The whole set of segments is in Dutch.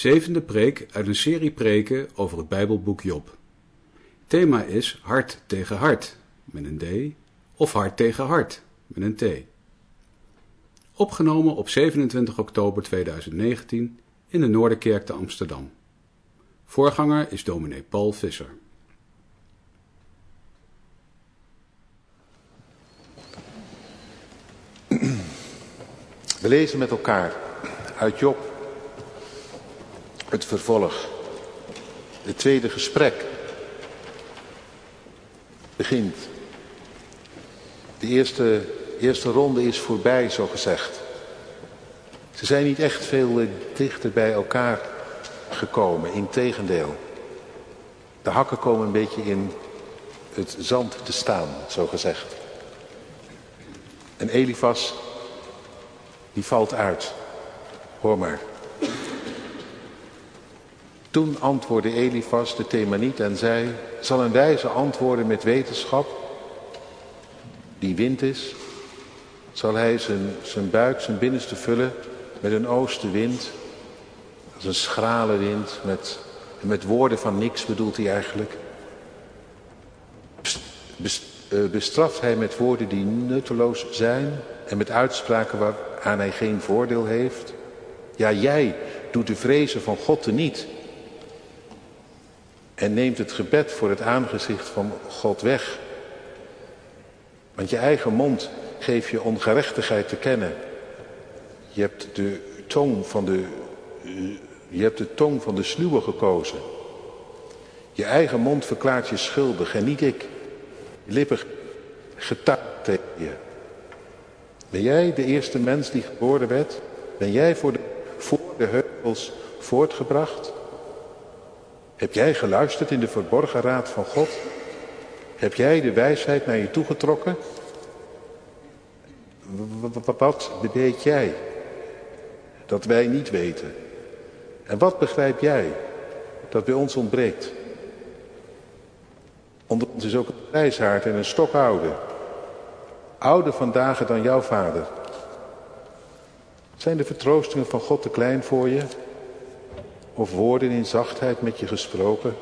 Zevende preek uit een serie preken over het Bijbelboek Job. Thema is hart tegen hart met een D of hart tegen hart met een T. Opgenomen op 27 oktober 2019 in de Noorderkerk te Amsterdam. Voorganger is dominee Paul Visser. We lezen met elkaar uit Job het vervolg. Het tweede gesprek begint. De eerste, eerste ronde is voorbij, zo gezegd. Ze zijn niet echt veel dichter bij elkaar gekomen, integendeel. De hakken komen een beetje in het zand te staan, zo gezegd. En Elifas, die valt uit. Hoor maar. Toen antwoordde Elifas de Themaniet en zei, zal een wijze antwoorden met wetenschap, die wind is, zal hij zijn, zijn buik, zijn binnenste vullen met een oostenwind, als een schrale wind, met, met woorden van niks bedoelt hij eigenlijk. Eh, bestraft hij met woorden die nutteloos zijn en met uitspraken waaraan hij geen voordeel heeft? Ja, jij doet de vrezen van God te niet en neemt het gebed voor het aangezicht van God weg. Want je eigen mond geeft je ongerechtigheid te kennen. Je hebt de tong van de, je hebt de tong van de sluwe gekozen. Je eigen mond verklaart je schuldig en niet ik. Je lippen tegen je. Ben jij de eerste mens die geboren werd? Ben jij voor de, voor de heuvels voortgebracht? Heb jij geluisterd in de verborgen raad van God? Heb jij de wijsheid naar je toegetrokken? Wat weet jij dat wij niet weten? En wat begrijp jij dat bij ons ontbreekt? Onder ons is ook een wijshaard en een stokoude. Ouder vandaag dan jouw vader. Zijn de vertroostingen van God te klein voor je? Of woorden in zachtheid met je gesproken?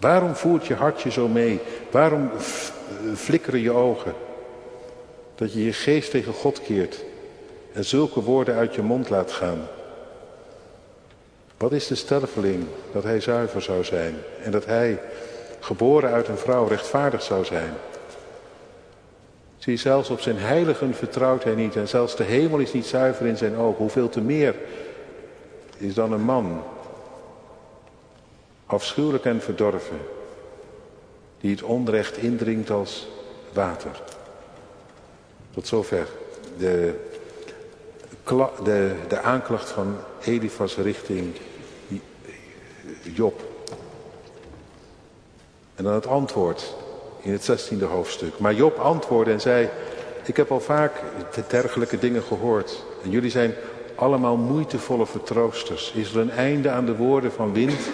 Waarom voert je hartje zo mee? Waarom flikkeren je ogen? Dat je je geest tegen God keert en zulke woorden uit je mond laat gaan. Wat is de sterveling dat hij zuiver zou zijn en dat hij, geboren uit een vrouw, rechtvaardig zou zijn? Zie, zelfs op zijn heiligen vertrouwt hij niet en zelfs de hemel is niet zuiver in zijn ogen. Hoeveel te meer is dan een man, afschuwelijk en verdorven, die het onrecht indringt als water. Tot zover de, de, de aanklacht van Elifas richting Job. En dan het antwoord in het zestiende hoofdstuk. Maar Job antwoordde en zei, ik heb al vaak dergelijke dingen gehoord. En jullie zijn allemaal moeitevolle vertroosters. Is er een einde aan de woorden van wind?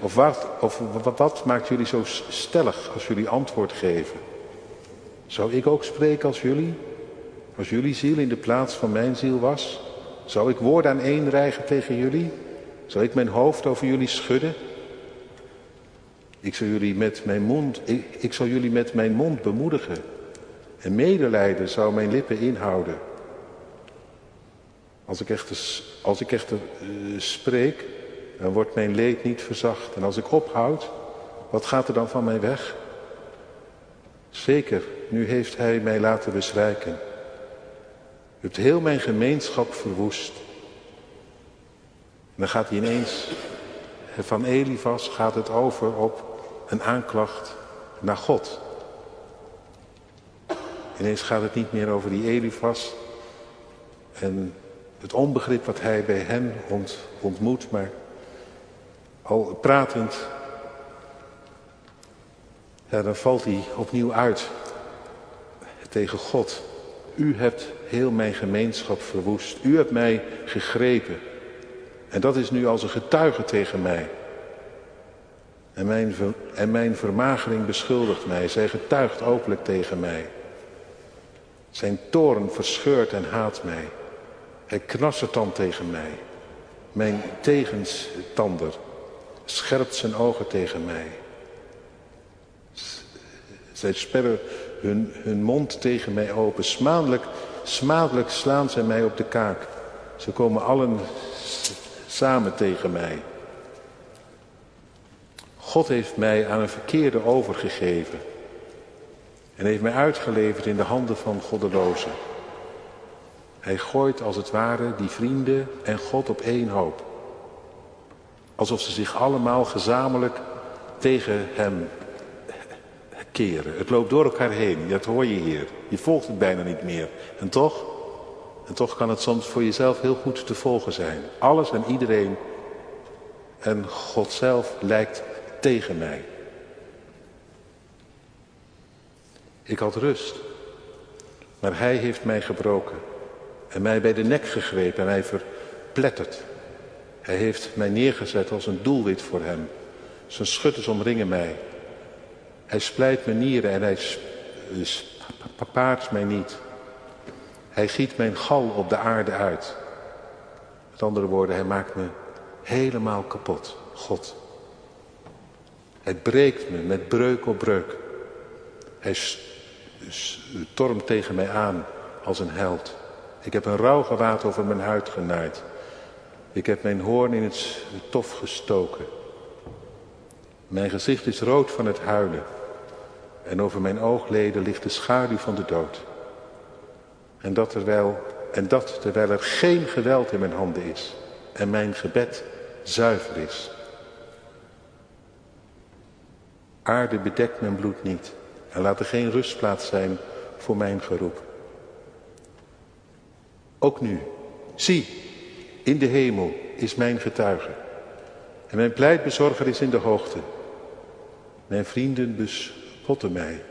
Of wat, of wat maakt jullie zo stellig als jullie antwoord geven? Zou ik ook spreken als jullie? Als jullie ziel in de plaats van mijn ziel was? Zou ik woorden aan één rijgen tegen jullie? Zou ik mijn hoofd over jullie schudden? Ik zal jullie met mijn mond, ik, ik zal jullie met mijn mond bemoedigen. En medelijden zou mijn lippen inhouden. Als ik echt, als ik echt uh, spreek, dan wordt mijn leed niet verzacht. En als ik ophoud, wat gaat er dan van mij weg? Zeker, nu heeft hij mij laten bezwijken. U hebt heel mijn gemeenschap verwoest. En dan gaat hij ineens, van Elifas gaat het over op een aanklacht naar God. Ineens gaat het niet meer over die Elifas en het onbegrip wat hij bij hen ont, ontmoet, maar al pratend, ja, dan valt hij opnieuw uit tegen God. U hebt heel mijn gemeenschap verwoest. U hebt mij gegrepen. En dat is nu als een getuige tegen mij. En mijn, en mijn vermagering beschuldigt mij. Zij getuigt openlijk tegen mij. Zijn toorn verscheurt en haat mij. Hij knassert dan tegen mij. Mijn tegenstander scherpt zijn ogen tegen mij. Zij sperren hun, hun mond tegen mij open. Smadelijk slaan zij mij op de kaak. Ze komen allen samen tegen mij. God heeft mij aan een verkeerde overgegeven. En heeft mij uitgeleverd in de handen van goddelozen. Hij gooit als het ware die vrienden en God op één hoop. Alsof ze zich allemaal gezamenlijk tegen hem keren. Het loopt door elkaar heen, dat hoor je hier. Je volgt het bijna niet meer. En toch, en toch kan het soms voor jezelf heel goed te volgen zijn. Alles en iedereen en God zelf lijkt tegen mij. Ik had rust, maar hij heeft mij gebroken en mij bij de nek gegrepen en mij verpletterd. Hij heeft mij neergezet als een doelwit voor hem. Zijn schutters omringen mij. Hij splijt mijn nieren en hij paart mij niet. Hij giet mijn gal op de aarde uit. Met andere woorden, hij maakt me helemaal kapot. God. Hij breekt me met breuk op breuk. Hij stormt tegen mij aan als een held. Ik heb een rouwgewaad over mijn huid genaaid. Ik heb mijn hoorn in het tof gestoken. Mijn gezicht is rood van het huilen. En over mijn oogleden ligt de schaduw van de dood. En dat, terwijl, en dat terwijl er geen geweld in mijn handen is. En mijn gebed zuiver is. Aarde bedekt mijn bloed niet. En laat er geen rustplaats zijn voor mijn geroep. Ook nu, zie, in de hemel is mijn getuige. En mijn pleitbezorger is in de hoogte. Mijn vrienden bespotten mij.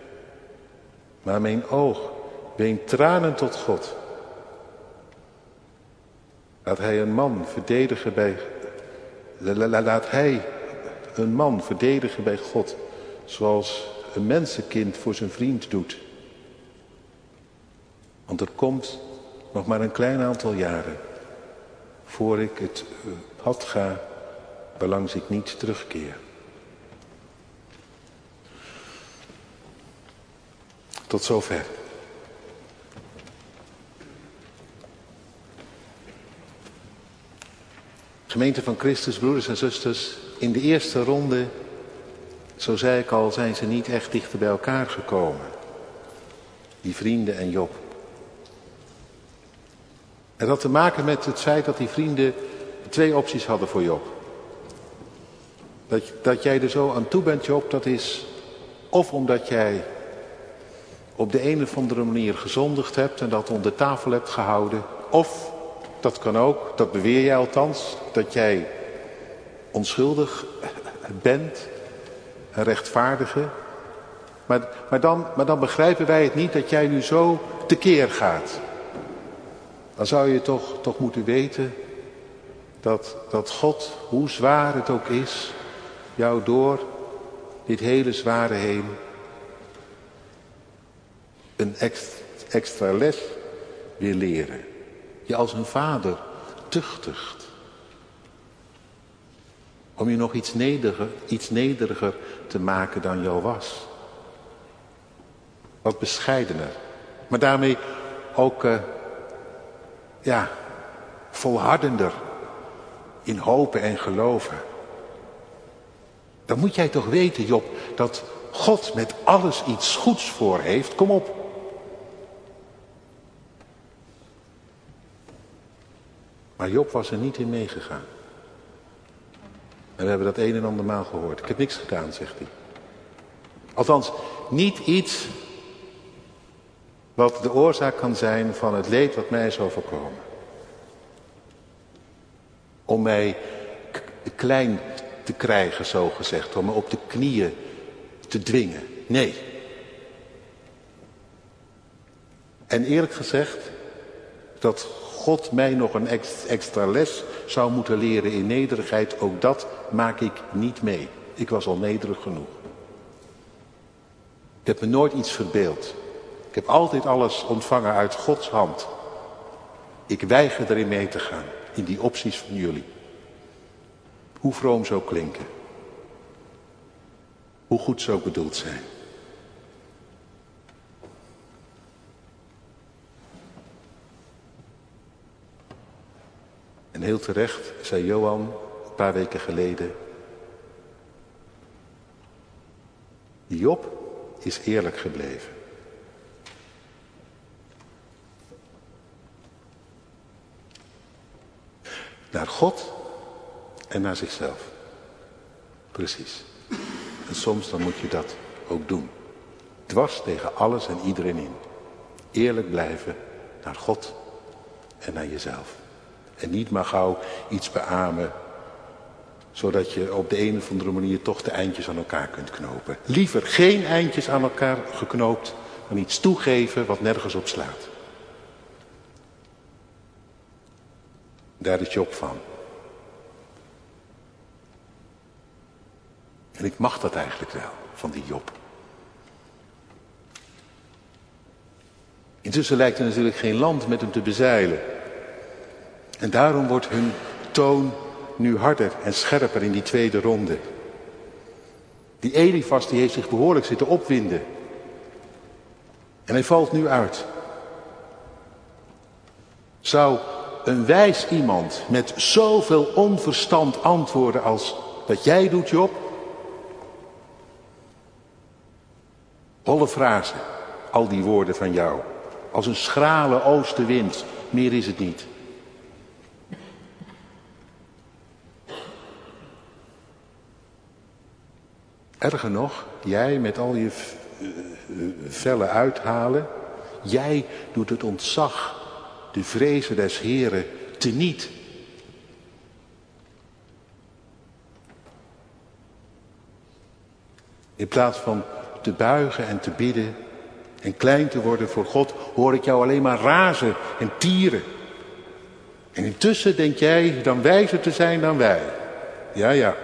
Maar mijn oog weent tranen tot God. Laat hij een man verdedigen bij. Laat hij een man verdedigen bij God. Zoals een mensenkind voor zijn vriend doet. Want er komt nog maar een klein aantal jaren. Voor ik het pad eh, ga, waarlangs ik niet terugkeer. Tot zover. Gemeente van Christus, broeders en zusters, in de eerste ronde, zo zei ik al, zijn ze niet echt dichter bij elkaar gekomen. Die vrienden en Job. Het had te maken met het feit dat die vrienden twee opties hadden voor Job. Dat, dat jij er zo aan toe bent, Job, dat is of omdat jij op de een of andere manier gezondigd hebt en dat onder tafel hebt gehouden. Of, dat kan ook, dat beweer jij althans, dat jij onschuldig bent, een rechtvaardige. Maar, maar, dan, maar dan begrijpen wij het niet dat jij nu zo tekeer gaat dan zou je toch, toch moeten weten dat, dat God, hoe zwaar het ook is, jou door dit hele zware heen een extra les wil leren. Je als een vader tuchtigt. Om je nog iets nederiger, iets nederiger te maken dan jou was. Wat bescheidener. Maar daarmee ook uh, ja, volhardender in hopen en geloven. Dan moet jij toch weten, Job, dat God met alles iets goeds voor heeft. Kom op. Maar Job was er niet in meegegaan. En we hebben dat een en ander maal gehoord. Ik heb niks gedaan, zegt hij. Althans, niet iets wat de oorzaak kan zijn van het leed wat mij is overkomen. Om mij klein te krijgen, zo gezegd, om me op de knieën te dwingen. Nee. En eerlijk gezegd, dat God mij nog een extra les zou moeten leren in nederigheid, ook dat maak ik niet mee. Ik was al nederig genoeg. Ik heb me nooit iets verbeeld. Ik heb altijd alles ontvangen uit Gods hand. Ik weiger erin mee te gaan, in die opties van jullie. Hoe vroom zou klinken. Hoe goed zou bedoeld zijn. En heel terecht zei Johan een paar weken geleden. Job is eerlijk gebleven. Naar God en naar zichzelf. Precies. En soms dan moet je dat ook doen. Dwars tegen alles en iedereen in. Eerlijk blijven naar God en naar jezelf. En niet maar gauw iets beamen, zodat je op de een of andere manier toch de eindjes aan elkaar kunt knopen. Liever geen eindjes aan elkaar geknoopt dan iets toegeven wat nergens op slaat. Daar is Job van. En ik mag dat eigenlijk wel, van die Job. Intussen lijkt er natuurlijk geen land met hem te bezeilen. En daarom wordt hun toon nu harder en scherper in die tweede ronde. Die Elifas die heeft zich behoorlijk zitten opwinden. En hij valt nu uit. Zou een wijs iemand met zoveel onverstand antwoorden als wat jij doet, Job? Holle frazen, al die woorden van jou. Als een schrale oostenwind, meer is het niet. Erger nog, jij met al je vellen uithalen, jij doet het ontzag, de vrezen des Heren, teniet. In plaats van te buigen en te bidden en klein te worden voor God, hoor ik jou alleen maar razen en tieren. En intussen denk jij dan wijzer te zijn dan wij. Ja, ja.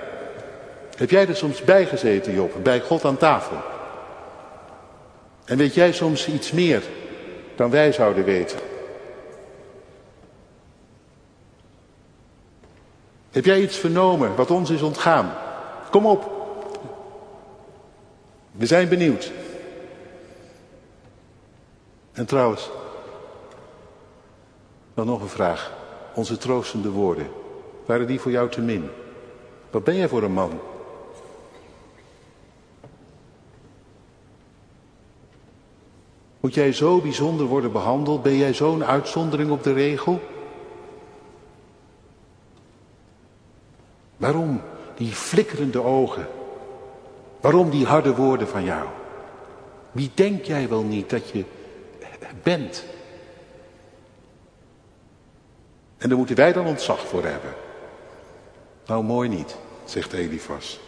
Heb jij er soms bij gezeten, Job, bij God aan tafel? En weet jij soms iets meer dan wij zouden weten? Heb jij iets vernomen wat ons is ontgaan? Kom op. We zijn benieuwd. En trouwens, dan nog een vraag. Onze troostende woorden, waren die voor jou te min? Wat ben jij voor een man? Moet jij zo bijzonder worden behandeld? Ben jij zo'n uitzondering op de regel? Waarom die flikkerende ogen? Waarom die harde woorden van jou? Wie denk jij wel niet dat je bent? En daar moeten wij dan ontzag voor hebben. Nou, mooi niet, zegt Elifas.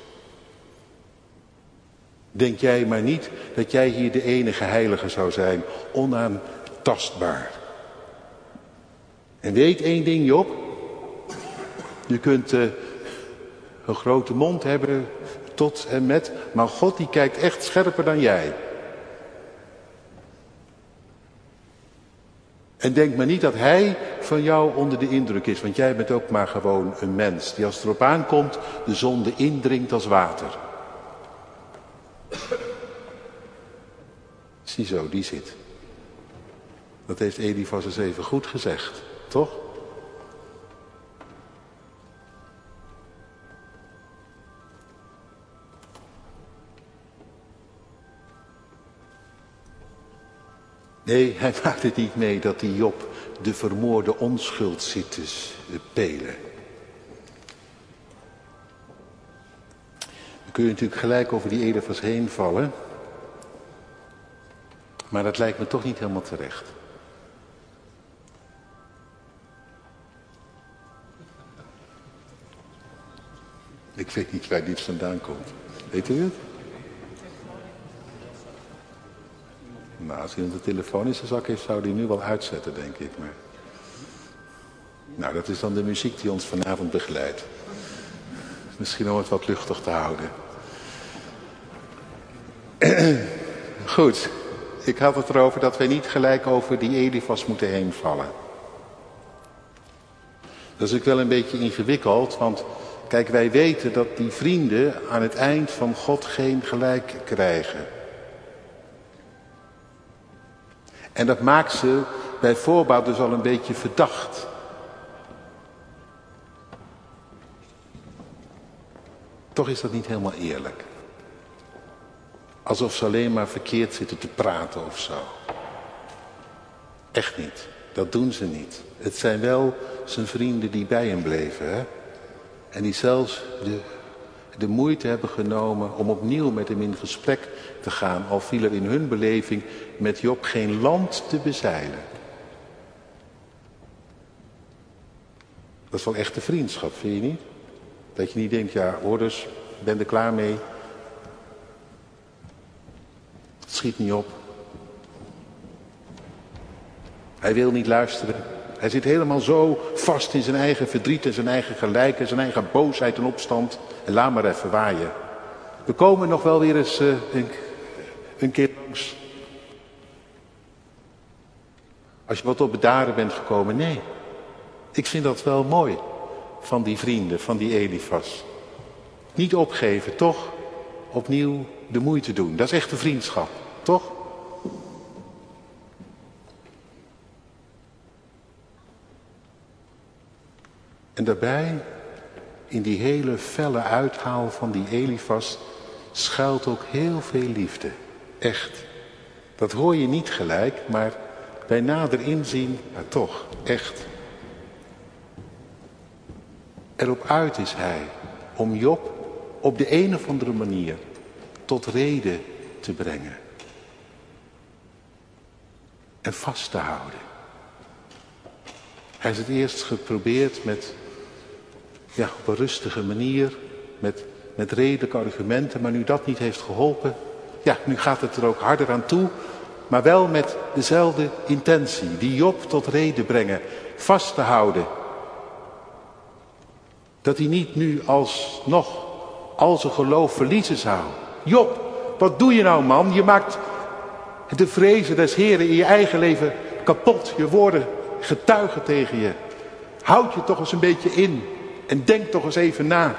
Denk jij maar niet dat jij hier de enige heilige zou zijn, onaantastbaar. En weet één ding, Job. Je kunt uh, een grote mond hebben tot en met, maar God die kijkt echt scherper dan jij. En denk maar niet dat hij van jou onder de indruk is, want jij bent ook maar gewoon een mens die als het erop aankomt de zonde indringt als water. Ziezo, die zit. Dat heeft Elifas eens even goed gezegd, toch? Nee, hij maakt het niet mee dat die Job de vermoorde onschuld zit te pelen. Dan kun je natuurlijk gelijk over die Elefas heen vallen. Maar dat lijkt me toch niet helemaal terecht. Ik weet niet waar dit vandaan komt. Weet u het? Nou, als hij een telefoon in zijn zak heeft, zou hij nu wel uitzetten, denk ik. Maar... Nou, dat is dan de muziek die ons vanavond begeleidt. Misschien om het wat luchtig te houden. Goed, ik had het erover dat wij niet gelijk over die Elifas moeten heenvallen. Dat is ook wel een beetje ingewikkeld, want kijk, wij weten dat die vrienden aan het eind van God geen gelijk krijgen. En dat maakt ze bij voorbouw dus al een beetje verdacht. Toch is dat niet helemaal eerlijk. Alsof ze alleen maar verkeerd zitten te praten of zo. Echt niet. Dat doen ze niet. Het zijn wel zijn vrienden die bij hem bleven. Hè? En die zelfs de, de moeite hebben genomen om opnieuw met hem in gesprek te gaan. Al viel er in hun beleving met Job geen land te bezeilen. Dat is wel echte vriendschap, vind je niet? Dat je niet denkt, ja hoorders, ben er klaar mee. Het schiet niet op. Hij wil niet luisteren. Hij zit helemaal zo vast in zijn eigen verdriet en zijn eigen gelijk en zijn eigen boosheid en opstand. En laat maar even waaien. We komen nog wel weer eens een, een keer langs. Als je wat op bedaren bent gekomen, nee. Ik vind dat wel mooi van die vrienden, van die Elifas. Niet opgeven, toch? Opnieuw de moeite doen. Dat is echte vriendschap, toch? En daarbij, in die hele felle uithaal van die Elifas, schuilt ook heel veel liefde. Echt. Dat hoor je niet gelijk, maar bij nader inzien, ja toch, echt. Erop uit is hij om Job op de een of andere manier tot reden te brengen. En vast te houden. Hij is het eerst geprobeerd met, ja, op een rustige manier, met, met redelijke argumenten, maar nu dat niet heeft geholpen, ja, nu gaat het er ook harder aan toe, maar wel met dezelfde intentie, die Job tot reden brengen, vast te houden. Dat hij niet nu alsnog al zijn geloof verliezen zou. Job, wat doe je nou man? Je maakt de vrezen des Heren in je eigen leven kapot. Je woorden getuigen tegen je. Houd je toch eens een beetje in. En denk toch eens even na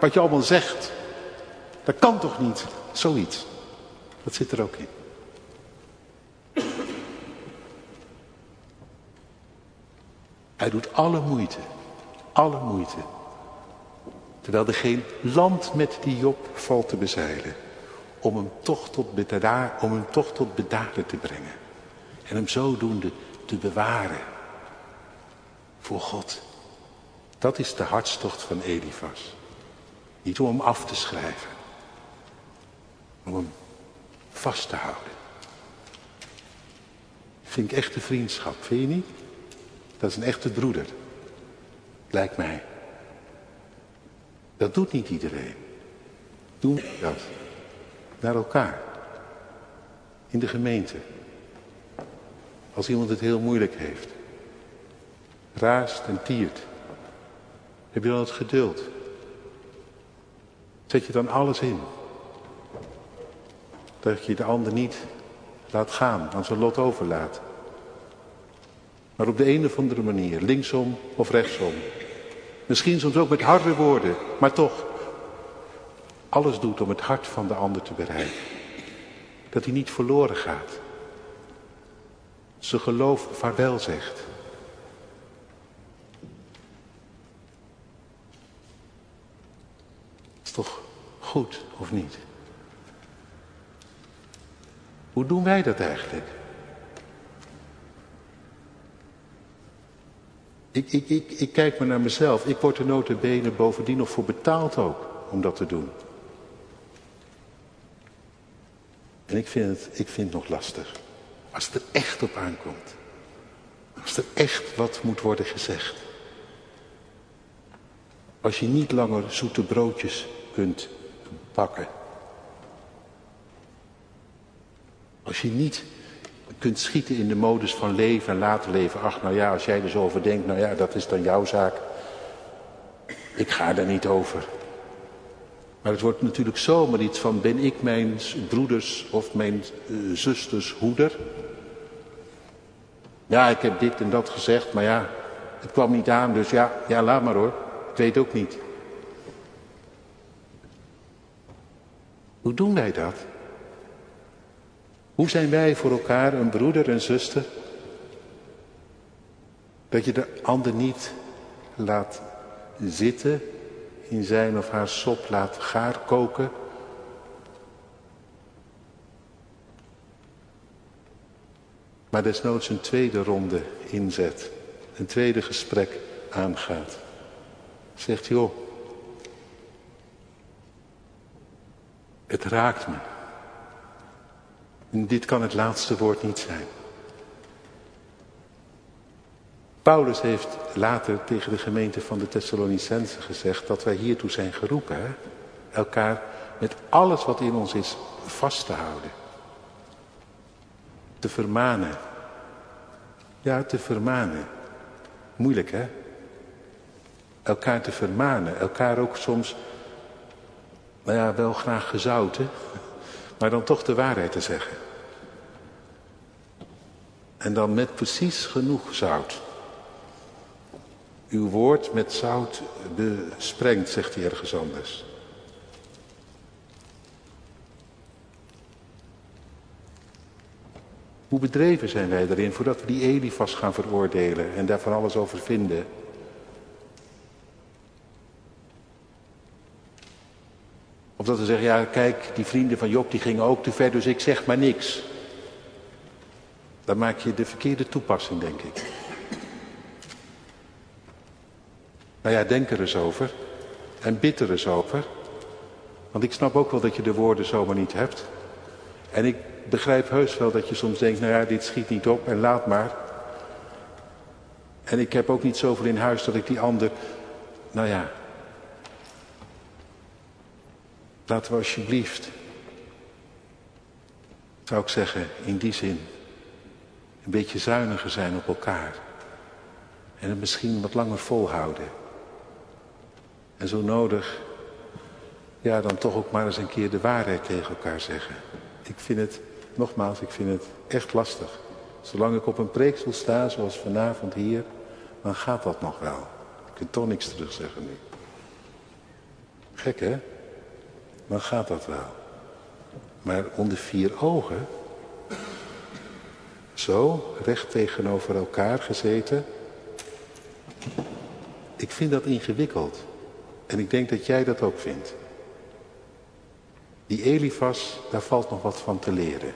wat je allemaal zegt. Dat kan toch niet? Zoiets. Dat zit er ook in. Hij doet alle moeite. Alle moeite Terwijl er geen land met die Job valt te bezeilen. Om hem toch tot, bedaar, om hem toch tot bedaren te brengen. En hem zodoende te bewaren. Voor God. Dat is de hartstocht van Elifas. Niet om hem af te schrijven. Om hem vast te houden. Vind ik echte vriendschap, vind je niet? Dat is een echte broeder. Lijkt mij. Dat doet niet iedereen. Doen dat. Naar elkaar. In de gemeente. Als iemand het heel moeilijk heeft. Raast en tiert. Heb je dan het geduld? Zet je dan alles in? Dat je de ander niet laat gaan, aan zijn lot overlaat. Maar op de een of andere manier, linksom of rechtsom, Misschien soms ook met harde woorden, maar toch. Alles doet om het hart van de ander te bereiken. Dat hij niet verloren gaat. Zijn geloof vaarwel zegt. Is toch goed of niet? Hoe doen wij dat eigenlijk? Ik, ik, ik, ik kijk maar naar mezelf. Ik word er notabene bovendien nog voor betaald ook om dat te doen. En ik vind, het, ik vind het nog lastig. Als het er echt op aankomt. Als er echt wat moet worden gezegd. Als je niet langer zoete broodjes kunt Als je niet kunt schieten in de modus van leven en laten leven. Ach, nou ja, als jij er zo over denkt, nou ja, dat is dan jouw zaak. Ik ga daar niet over. Maar het wordt natuurlijk zomaar iets van, ben ik mijn broeders of mijn uh, zusters hoeder? Ja, ik heb dit en dat gezegd, maar ja, het kwam niet aan, dus ja, ja, laat maar hoor. Ik weet ook niet. Hoe doen wij dat? Hoe zijn wij voor elkaar een broeder, een zuster? Dat je de ander niet laat zitten in zijn of haar sop laat gaar koken. Maar desnoods een tweede ronde inzet. Een tweede gesprek aangaat. Zegt joh, het raakt me. En dit kan het laatste woord niet zijn. Paulus heeft later tegen de gemeente van de Thessalonicense gezegd dat wij hiertoe zijn geroepen. Elkaar met alles wat in ons is vast te houden. Te vermanen. Ja, te vermanen. Moeilijk hè? Elkaar te vermanen. Elkaar ook soms, nou ja, wel graag gezouten. Maar dan toch de waarheid te zeggen. En dan met precies genoeg zout uw woord met zout besprengt, zegt hij ergens anders. Hoe bedreven zijn wij erin voordat we die Elifas gaan veroordelen en daar van alles over vinden? Of dat we zeggen, ja kijk, die vrienden van Job die gingen ook te ver, dus ik zeg maar niks. Dan maak je de verkeerde toepassing, denk ik. Nou ja, denk er eens over. En bid er eens over. Want ik snap ook wel dat je de woorden zomaar niet hebt. En ik begrijp heus wel dat je soms denkt, nou ja, dit schiet niet op en laat maar. En ik heb ook niet zoveel in huis dat ik die ander, nou ja. Laten we alsjeblieft, zou ik zeggen, in die zin, een beetje zuiniger zijn op elkaar. En het misschien wat langer volhouden. En zo nodig, ja, dan toch ook maar eens een keer de waarheid tegen elkaar zeggen. Ik vind het, nogmaals, ik vind het echt lastig. Zolang ik op een preekstoel sta, zoals vanavond hier, dan gaat dat nog wel. Ik kan toch niks terugzeggen nu. Gek hè? Dan gaat dat wel. Maar onder vier ogen, zo, recht tegenover elkaar gezeten, ik vind dat ingewikkeld. En ik denk dat jij dat ook vindt. Die Elifas, daar valt nog wat van te leren.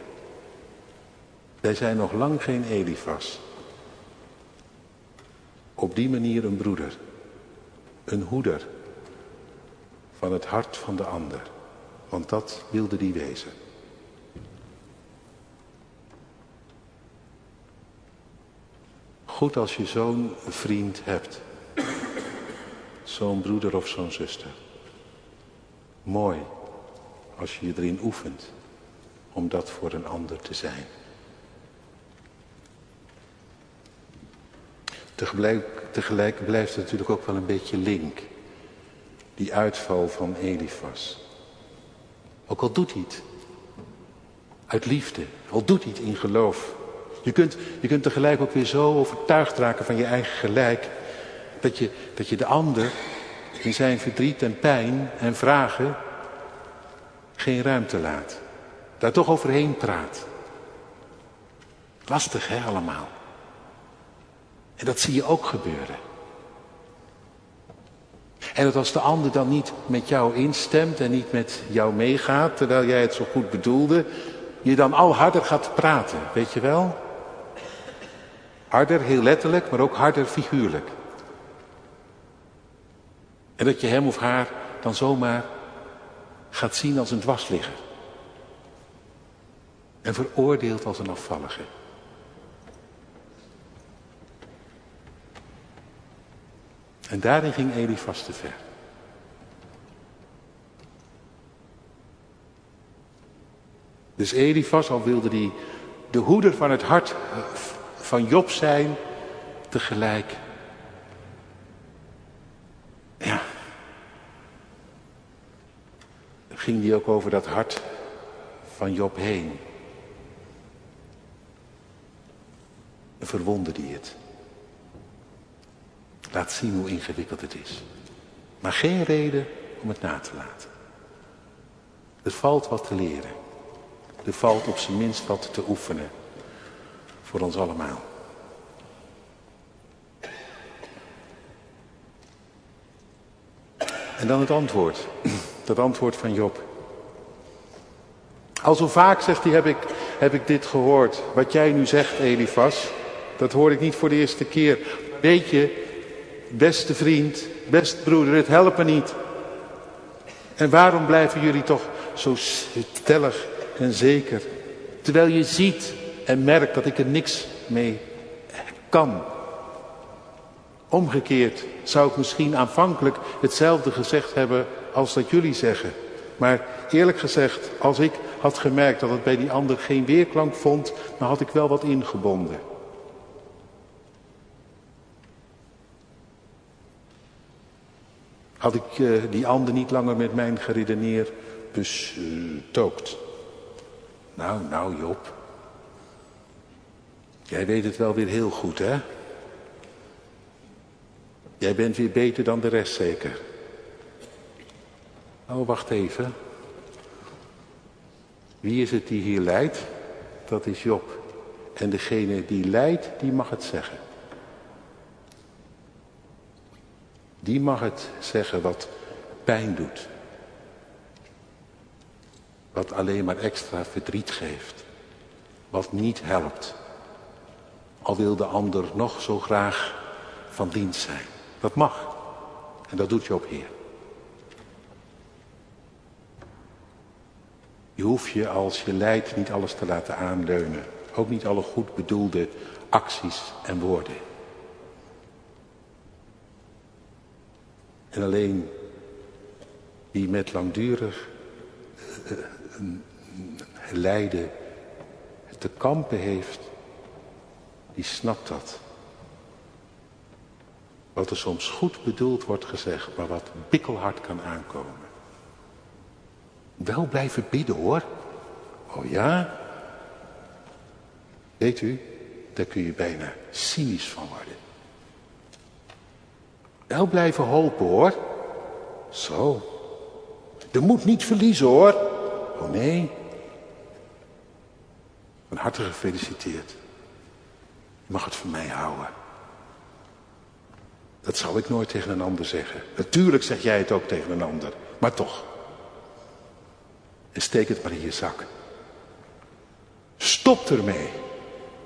Wij zijn nog lang geen Elifas. Op die manier een broeder. Een hoeder. Van het hart van de ander. Want dat wilde die wezen. Goed als je zo'n vriend hebt zo'n broeder of zo'n zuster. Mooi als je je erin oefent om dat voor een ander te zijn. Tegelijk, tegelijk blijft het natuurlijk ook wel een beetje link. Die uitval van Elifas. Ook al doet hij het. Uit liefde. Al doet hij het in geloof. Je kunt, je kunt tegelijk ook weer zo overtuigd raken van je eigen gelijk. Dat je, dat je de ander in zijn verdriet en pijn en vragen geen ruimte laat. Daar toch overheen praat. Lastig hè allemaal. En dat zie je ook gebeuren. En dat als de ander dan niet met jou instemt en niet met jou meegaat, terwijl jij het zo goed bedoelde, je dan al harder gaat praten, weet je wel? Harder, heel letterlijk, maar ook harder figuurlijk. En dat je hem of haar dan zomaar gaat zien als een dwarsligger. En veroordeelt als een afvallige. En daarin ging Elifas te ver. Dus Elifas, al wilde hij de hoeder van het hart van Job zijn, tegelijk ja, ging die ook over dat hart van Job heen. En verwonde die het. Laat zien hoe ingewikkeld het is. Maar geen reden om het na te laten. Er valt wat te leren. Er valt op zijn minst wat te oefenen. Voor ons allemaal. En dan het antwoord. Dat antwoord van Job. Al zo vaak, zegt hij, heb ik, heb ik dit gehoord. Wat jij nu zegt, Elifas, dat hoor ik niet voor de eerste keer. Weet je, beste vriend, beste broeder, het helpt me niet. En waarom blijven jullie toch zo stellig en zeker? Terwijl je ziet en merkt dat ik er niks mee kan. Omgekeerd zou ik misschien aanvankelijk hetzelfde gezegd hebben als dat jullie zeggen. Maar eerlijk gezegd, als ik had gemerkt dat het bij die ander geen weerklank vond, dan had ik wel wat ingebonden. Had ik uh, die ander niet langer met mijn geredeneer bestookt. Nou, nou Job. Jij weet het wel weer heel goed, hè? Jij bent weer beter dan de rest zeker. Oh, wacht even. Wie is het die hier leidt? Dat is Job. En degene die leidt, die mag het zeggen. Die mag het zeggen wat pijn doet. Wat alleen maar extra verdriet geeft. Wat niet helpt. Al wil de ander nog zo graag van dienst zijn. Dat mag. En dat doet Job Heer. Je hoeft je als je lijdt niet alles te laten aanleunen. Ook niet alle goed bedoelde acties en woorden. En alleen wie met langdurig uh, lijden te kampen heeft, die snapt dat. Wat er soms goed bedoeld wordt gezegd, maar wat bikkelhard kan aankomen. Wel blijven bidden hoor. Oh ja? Weet u, daar kun je bijna cynisch van worden. Wel blijven hopen hoor. Zo. De moet niet verliezen hoor. Oh nee. Van harte gefeliciteerd. Je mag het van mij houden. Dat zou ik nooit tegen een ander zeggen. Natuurlijk zeg jij het ook tegen een ander. Maar toch. En steek het maar in je zak. Stop ermee.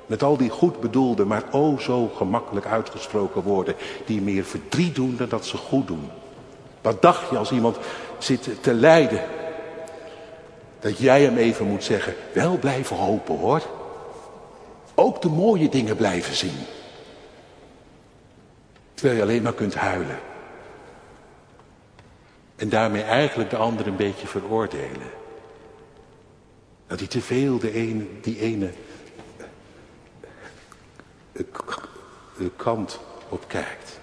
Met al die goed bedoelde, maar o zo gemakkelijk uitgesproken woorden. Die meer verdriet doen dan dat ze goed doen. Wat dacht je als iemand zit te lijden? Dat jij hem even moet zeggen, wel blijven hopen hoor. Ook de mooie dingen blijven zien. Terwijl je alleen maar kunt huilen. En daarmee eigenlijk de ander een beetje veroordelen. Dat hij te veel de ene, die ene kant op kijkt.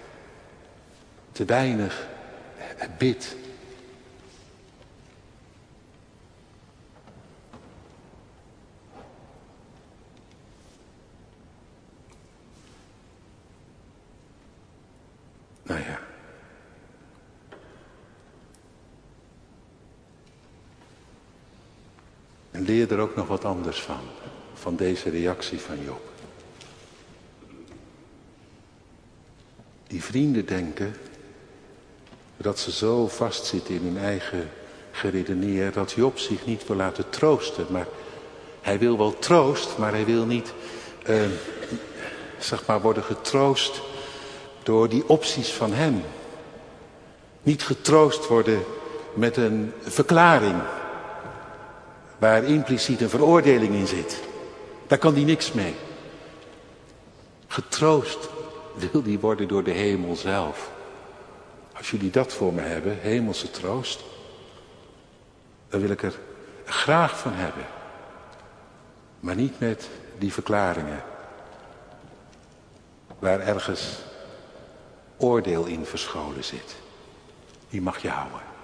Te weinig bidt. Nou ja. En leer er ook nog wat anders van, van deze reactie van Job. Die vrienden denken dat ze zo vastzitten in hun eigen geredeneer dat Job zich niet wil laten troosten. Maar hij wil wel troost, maar hij wil niet, uh, zeg maar, worden getroost door die opties van hem. Niet getroost worden met een verklaring waar impliciet een veroordeling in zit. Daar kan hij niks mee. Getroost wil die worden door de hemel zelf. Als jullie dat voor me hebben, hemelse troost, dan wil ik er graag van hebben. Maar niet met die verklaringen. Waar ergens oordeel in verscholen zit. Die mag je houden.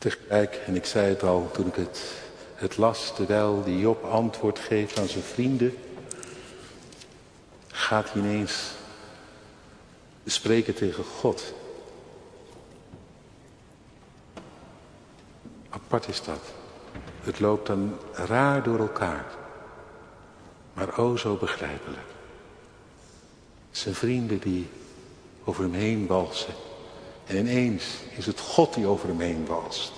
Tegelijk, en ik zei het al toen ik het, het las, terwijl die Job antwoord geeft aan zijn vrienden. gaat hij ineens spreken tegen God. Apart is dat. Het loopt dan raar door elkaar. Maar o zo begrijpelijk. Zijn vrienden die over hem heen walsen. En ineens is het God die over hem heen walst.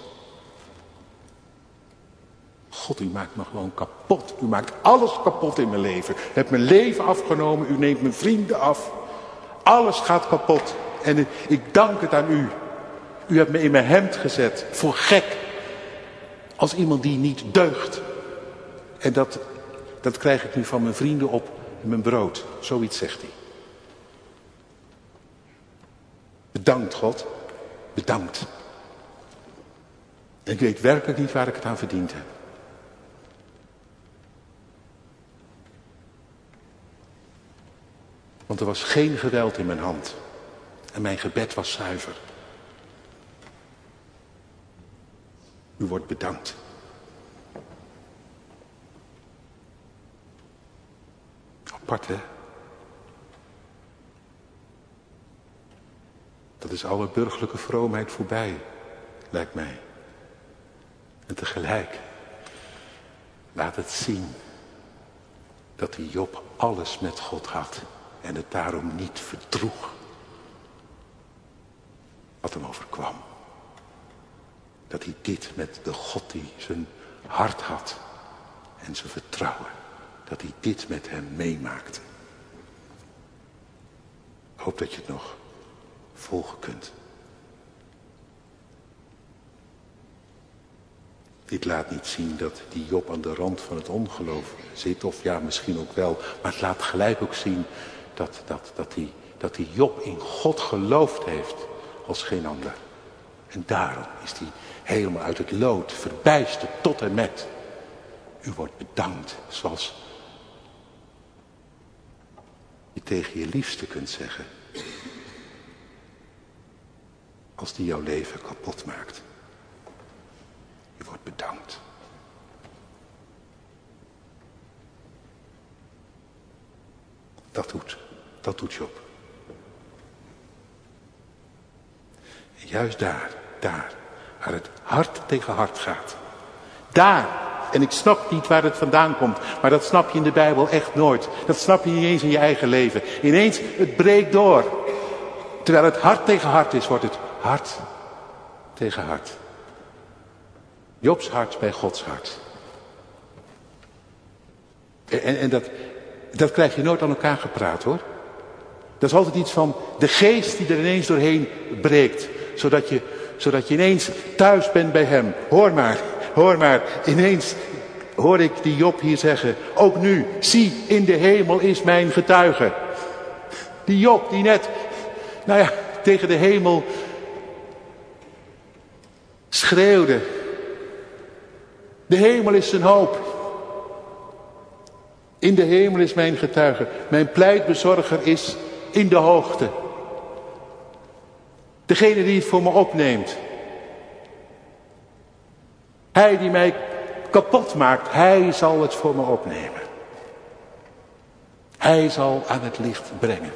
God, u maakt me gewoon kapot. U maakt alles kapot in mijn leven. U hebt mijn leven afgenomen. U neemt mijn vrienden af. Alles gaat kapot. En ik dank het aan u. U hebt me in mijn hemd gezet. Voor gek. Als iemand die niet deugt. En dat, dat krijg ik nu van mijn vrienden op mijn brood. Zoiets zegt hij. Bedankt God. Bedankt. ik weet werkelijk niet waar ik het aan verdiend heb. Want er was geen geweld in mijn hand. En mijn gebed was zuiver. U wordt bedankt. Apart, hè? Dat is alle burgerlijke vroomheid voorbij, lijkt mij. En tegelijk laat het zien dat die Job alles met God had en het daarom niet verdroeg wat hem overkwam. Dat hij dit met de God die zijn hart had en zijn vertrouwen, dat hij dit met hem meemaakte. Ik hoop dat je het nog volgen kunt. Dit laat niet zien dat die Job aan de rand van het ongeloof zit, of ja, misschien ook wel, maar het laat gelijk ook zien dat, dat, dat, die, dat die Job in God geloofd heeft als geen ander. En daarom is hij helemaal uit het lood, verbijsterd tot en met. U wordt bedankt, zoals je tegen je liefste kunt zeggen. Als die jouw leven kapot maakt. U wordt bedankt. Dat doet, dat doet Job. En juist daar, daar, waar het hart tegen hart gaat. Daar, en ik snap niet waar het vandaan komt, maar dat snap je in de Bijbel echt nooit. Dat snap je niet eens in je eigen leven. Ineens, het breekt door. Terwijl het hart tegen hart is, wordt het hart tegen hart. Jobs hart bij Gods hart. En, en dat, dat krijg je nooit aan elkaar gepraat hoor. Dat is altijd iets van de geest die er ineens doorheen breekt. Zodat je, zodat je ineens thuis bent bij hem. Hoor maar, hoor maar. Ineens hoor ik die Job hier zeggen. Ook nu, zie in de hemel is mijn getuige. Die Job die net, nou ja, tegen de hemel schreeuwde. De hemel is zijn hoop. In de hemel is mijn getuige. Mijn pleitbezorger is in de hoogte. Degene die het voor me opneemt. Hij die mij kapot maakt, hij zal het voor me opnemen. Hij zal aan het licht brengen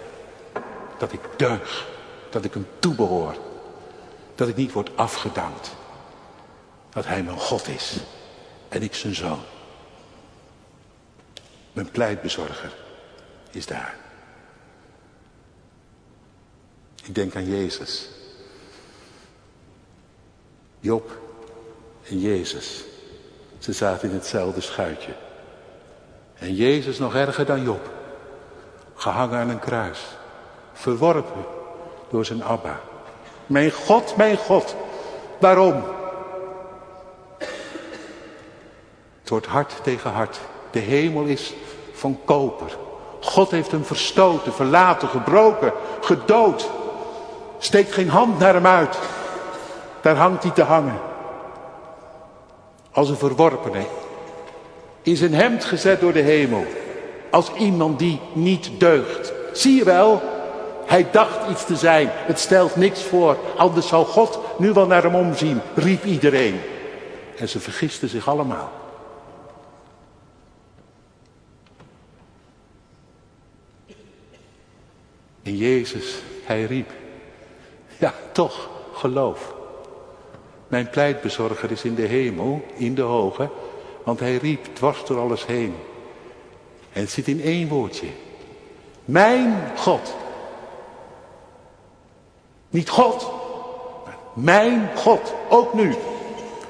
dat ik deug, dat ik hem toebehoor, dat ik niet word afgedankt, dat hij mijn God is en ik zijn zoon. Mijn pleitbezorger is daar. Ik denk aan Jezus. Job en Jezus. Ze zaten in hetzelfde schuitje. En Jezus nog erger dan Job. Gehangen aan een kruis. Verworpen door zijn Abba. Mijn God, mijn God. Waarom? Het wordt hart tegen hart. De hemel is van koper. God heeft hem verstoten, verlaten, gebroken, gedood. Steekt geen hand naar hem uit. Daar hangt hij te hangen. Als een verworpene. In zijn hemd gezet door de hemel. Als iemand die niet deugt. Zie je wel? Hij dacht iets te zijn. Het stelt niks voor. Anders zou God nu wel naar hem omzien, riep iedereen. En ze vergisten zich allemaal. En Jezus, hij riep. Ja, toch, geloof. Mijn pleitbezorger is in de hemel, in de hoge, want hij riep dwars door alles heen. En het zit in één woordje. Mijn God. Niet God, maar mijn God. Ook nu.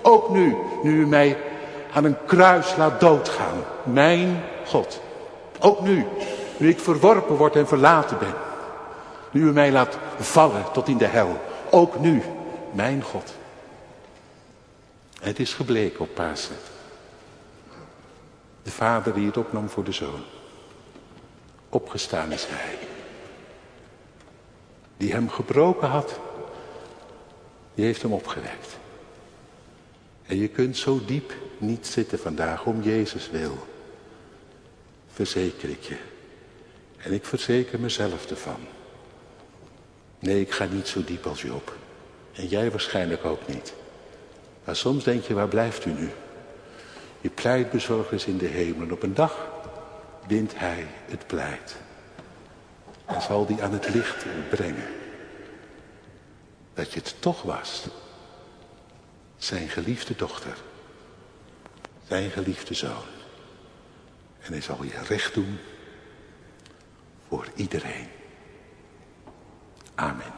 Ook nu, nu u mij aan een kruis laat doodgaan. Mijn God. Ook nu, nu ik verworpen word en verlaten ben. Nu u mij laat vallen tot in de hel. Ook nu, mijn God. Het is gebleken op Pasen. De vader die het opnam voor de zoon. Opgestaan is hij. Die hem gebroken had, die heeft hem opgewekt. En je kunt zo diep niet zitten vandaag om Jezus wil. Verzeker ik je. En ik verzeker mezelf ervan. Nee, ik ga niet zo diep als Job. En jij waarschijnlijk ook niet. Maar soms denk je, waar blijft u nu? Je pleitbezorger is in de hemel. En op een dag wint hij het pleit. En zal die aan het licht brengen. Dat je het toch was. Zijn geliefde dochter. Zijn geliefde zoon. En hij zal je recht doen voor iedereen. Amen.